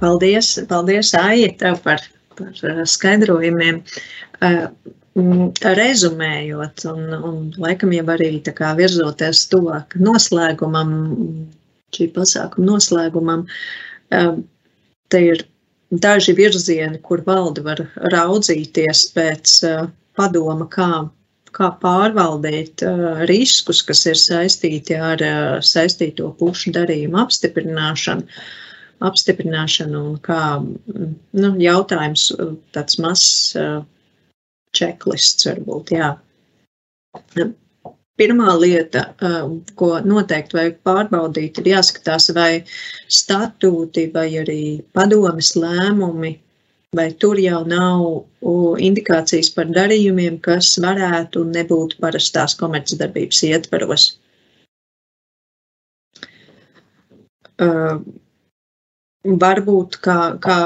paldies, paldies Aija, tev par, par skaidrojumiem. Rezumējot, un, un laikam jau arī virzoties tuvāk noslēgumam, šī pasākuma noslēgumam, te ir daži virzieni, kur valde var raudzīties pēc padoma, kā kā pārvaldīt riskus, kas ir saistīti ar saistīto pušu darījumu apstiprināšanu, apstiprināšanu un kā nu, jautājums, tāds mazs uh, checklists varbūt, jā. Pirmā lieta, ko noteikti vajag pārbaudīt, ir jāskatās, vai statūti vai arī padomes lēmumi vai tur jau nav indikācijas par darījumiem, kas varētu nebūt parastās komercdarbības ietvaros. Varbūt, kā, kā,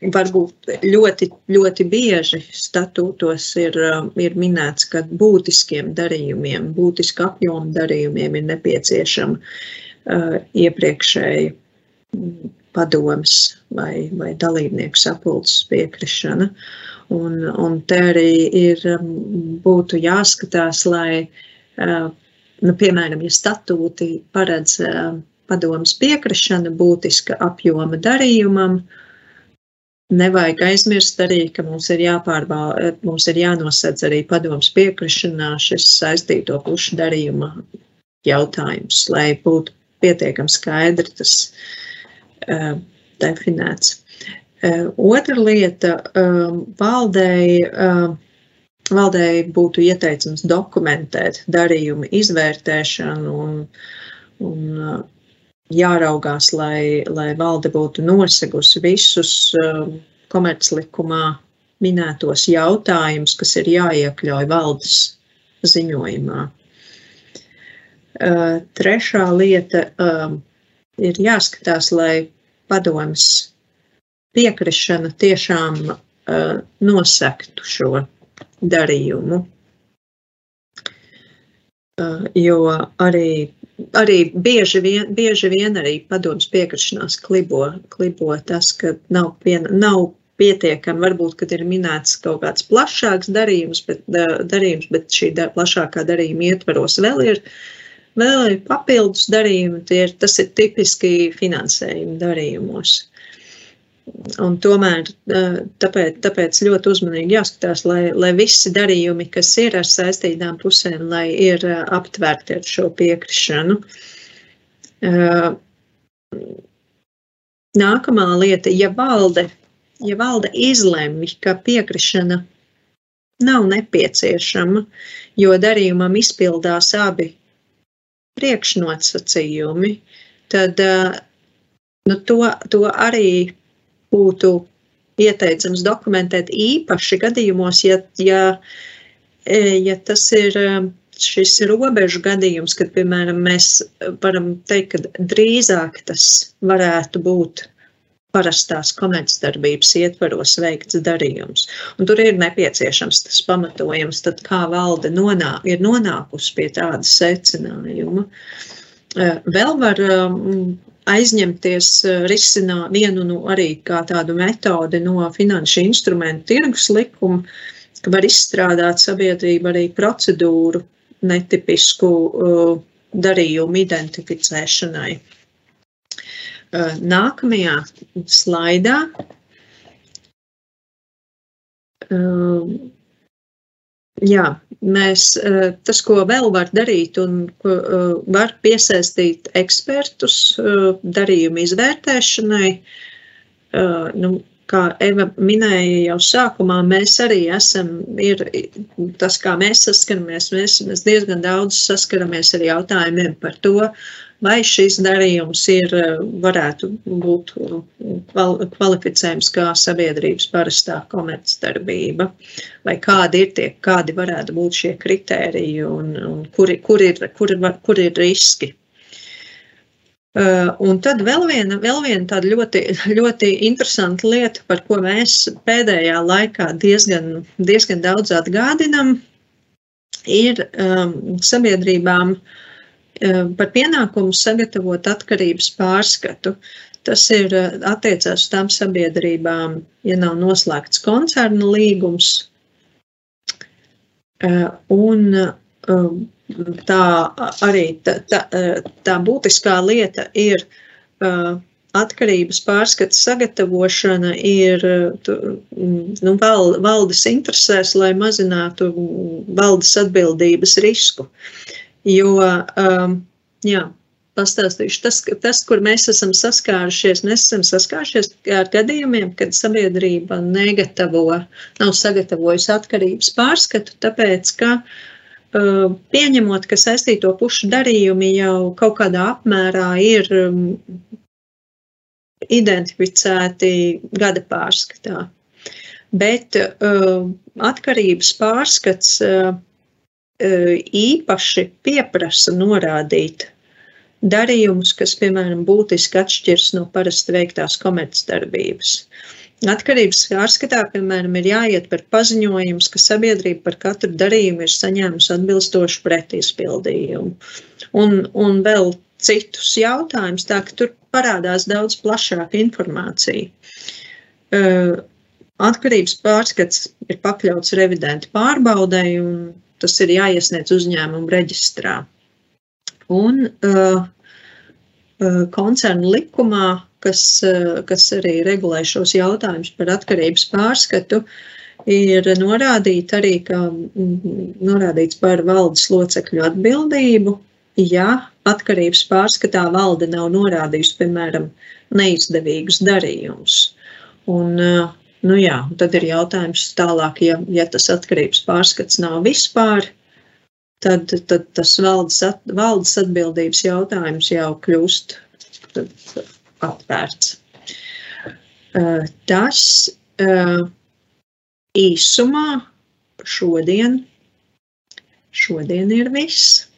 varbūt ļoti, ļoti bieži statūtos ir, ir minēts, ka būtiskiem darījumiem, būtiska apjoma darījumiem ir nepieciešama uh, iepriekšēja padoms vai, vai dalībnieku sapulces piekrišana. Un, un te arī ir, um, būtu jāskatās, lai, uh, nu, piemēram, ja statūti paredz uh, padomas piekrišana būtiska apjoma darījumam, nevajag aizmirst arī, ka mums ir jāpārbauda, mums ir jānosedz arī padomas piekrišanā šis saistīto pušu darījuma jautājums, lai būtu pietiekami skaidri tas uh, definēts. Uh, otra lieta um, valdēji. Uh, Valdēji būtu ieteicams dokumentēt darījumu izvērtēšanu un, un uh, jāraugās, lai, lai valde būtu nosegusi visus komerclikumā minētos jautājumus, kas ir jāiekļauj valdes ziņojumā. Trešā lieta um, ir jāskatās, lai padomas piekrišana tiešām uh, nosektu šo darījumu. Uh, jo arī, arī bieži, vien, bieži vien arī padomas piekrišanās klibo, klibo tas, ka nav, pien, nav pietiekami, varbūt, kad ir minēts kaut kāds plašāks darījums, bet, darījums, bet šī da, plašākā darījuma ietvaros vēl ir Vēl ir papildus darījumi, ir, tas ir tipiski finansējuma darījumos. Un tomēr tāpēc, tāpēc ļoti uzmanīgi jāskatās, lai, lai visi darījumi, kas ir ar saistītām pusēm, lai ir aptvērti ar šo piekrišanu. Nākamā lieta, ja valde, ja valde izlemj, ka piekrišana nav nepieciešama, jo darījumam izpildās abi priekšnosacījumi, tad nu, to, to arī būtu ieteicams dokumentēt īpaši gadījumos, ja, ja, ja tas ir šis robežu gadījums, kad, piemēram, mēs varam teikt, ka drīzāk tas varētu būt parastās komercdarbības ietvaros veikts darījums. Un tur ir nepieciešams tas pamatojums, tad kā valde nonā, ir nonākusi pie tāda secinājuma. Eh, vēl var aizņemties, eh, risināt vienu no arī kā tādu metodi no finanšu instrumentu tirgus likuma, ka var izstrādāt sabiedrību arī procedūru netipisku uh, darījumu identificēšanai. Eh, nākamajā slaidā eh, jā, mēs, eh, tas, ko vēl var darīt, un var piesaistīt ekspertus darījumu izvērtēšanai, nu, kā Eva minēja jau sākumā, mēs arī esam, ir tas, kā mēs saskaramies, mēs, mēs diezgan daudz saskaramies ar jautājumiem par to, vai šis darījums ir, varētu būt kvalificējams kā sabiedrības parastā komercdarbība, vai kādi ir tie, kādi varētu būt šie kritēriji un, un kur, kur, ir, kur, kur ir riski. Uh, un tad vēl viena, vēl viena tāda ļoti, ļoti interesanta lieta, par ko mēs pēdējā laikā diezgan, diezgan daudz atgādinam, ir um, sabiedrībām uh, par pienākumu sagatavot atkarības pārskatu. Tas ir attiecās uz tām sabiedrībām, ja nav noslēgts koncerna līgums. Un tā arī tā, tā, tā būtiskā lieta ir atkarības pārskata sagatavošana ir nu, val, valdes interesēs, lai mazinātu valdes atbildības risku. Jo, jā, pastāstīšu, tas, tas, kur mēs esam saskārušies, mēs esam saskārušies ar gadījumiem, kad sabiedrība negatavo, nav sagatavojusi atkarības pārskatu, tāpēc, ka pieņemot, ka saistīto pušu darījumi jau kaut kādā apmērā ir identificēti gada pārskatā. Bet uh, atkarības pārskats uh, īpaši pieprasa norādīt darījumus, kas, piemēram, būtiski atšķiras no parasti veiktās komercdarbības. Atkarības pārskatā, piemēram, ir jāiet par paziņojumus, ka sabiedrība par katru darījumu ir saņēmusi atbilstošu pretizpildījumu. Un, un vēl citus jautājumus, tā ka tur parādās daudz plašāka informācija. Atkarības pārskats ir pakļauts revidentu pārbaudai, un tas ir jāiesniedz uzņēmumu reģistrā. Un uh, koncernu likumā, kas, kas arī regulē šos jautājumus par atkarības pārskatu, ir norādīta arī, ka norādīts par valdes locekļu atbildību ja atkarības pārskatā valde nav norādījusi, piemēram, neizdevīgus darījumus. Un, nu jā, tad ir jautājums tālāk, ja, ja tas atkarības pārskats nav vispār, tad, tad tas valdes, at, valdes atbildības jautājums jau kļūst atvērts. Tas īsumā šodien, šodien ir viss.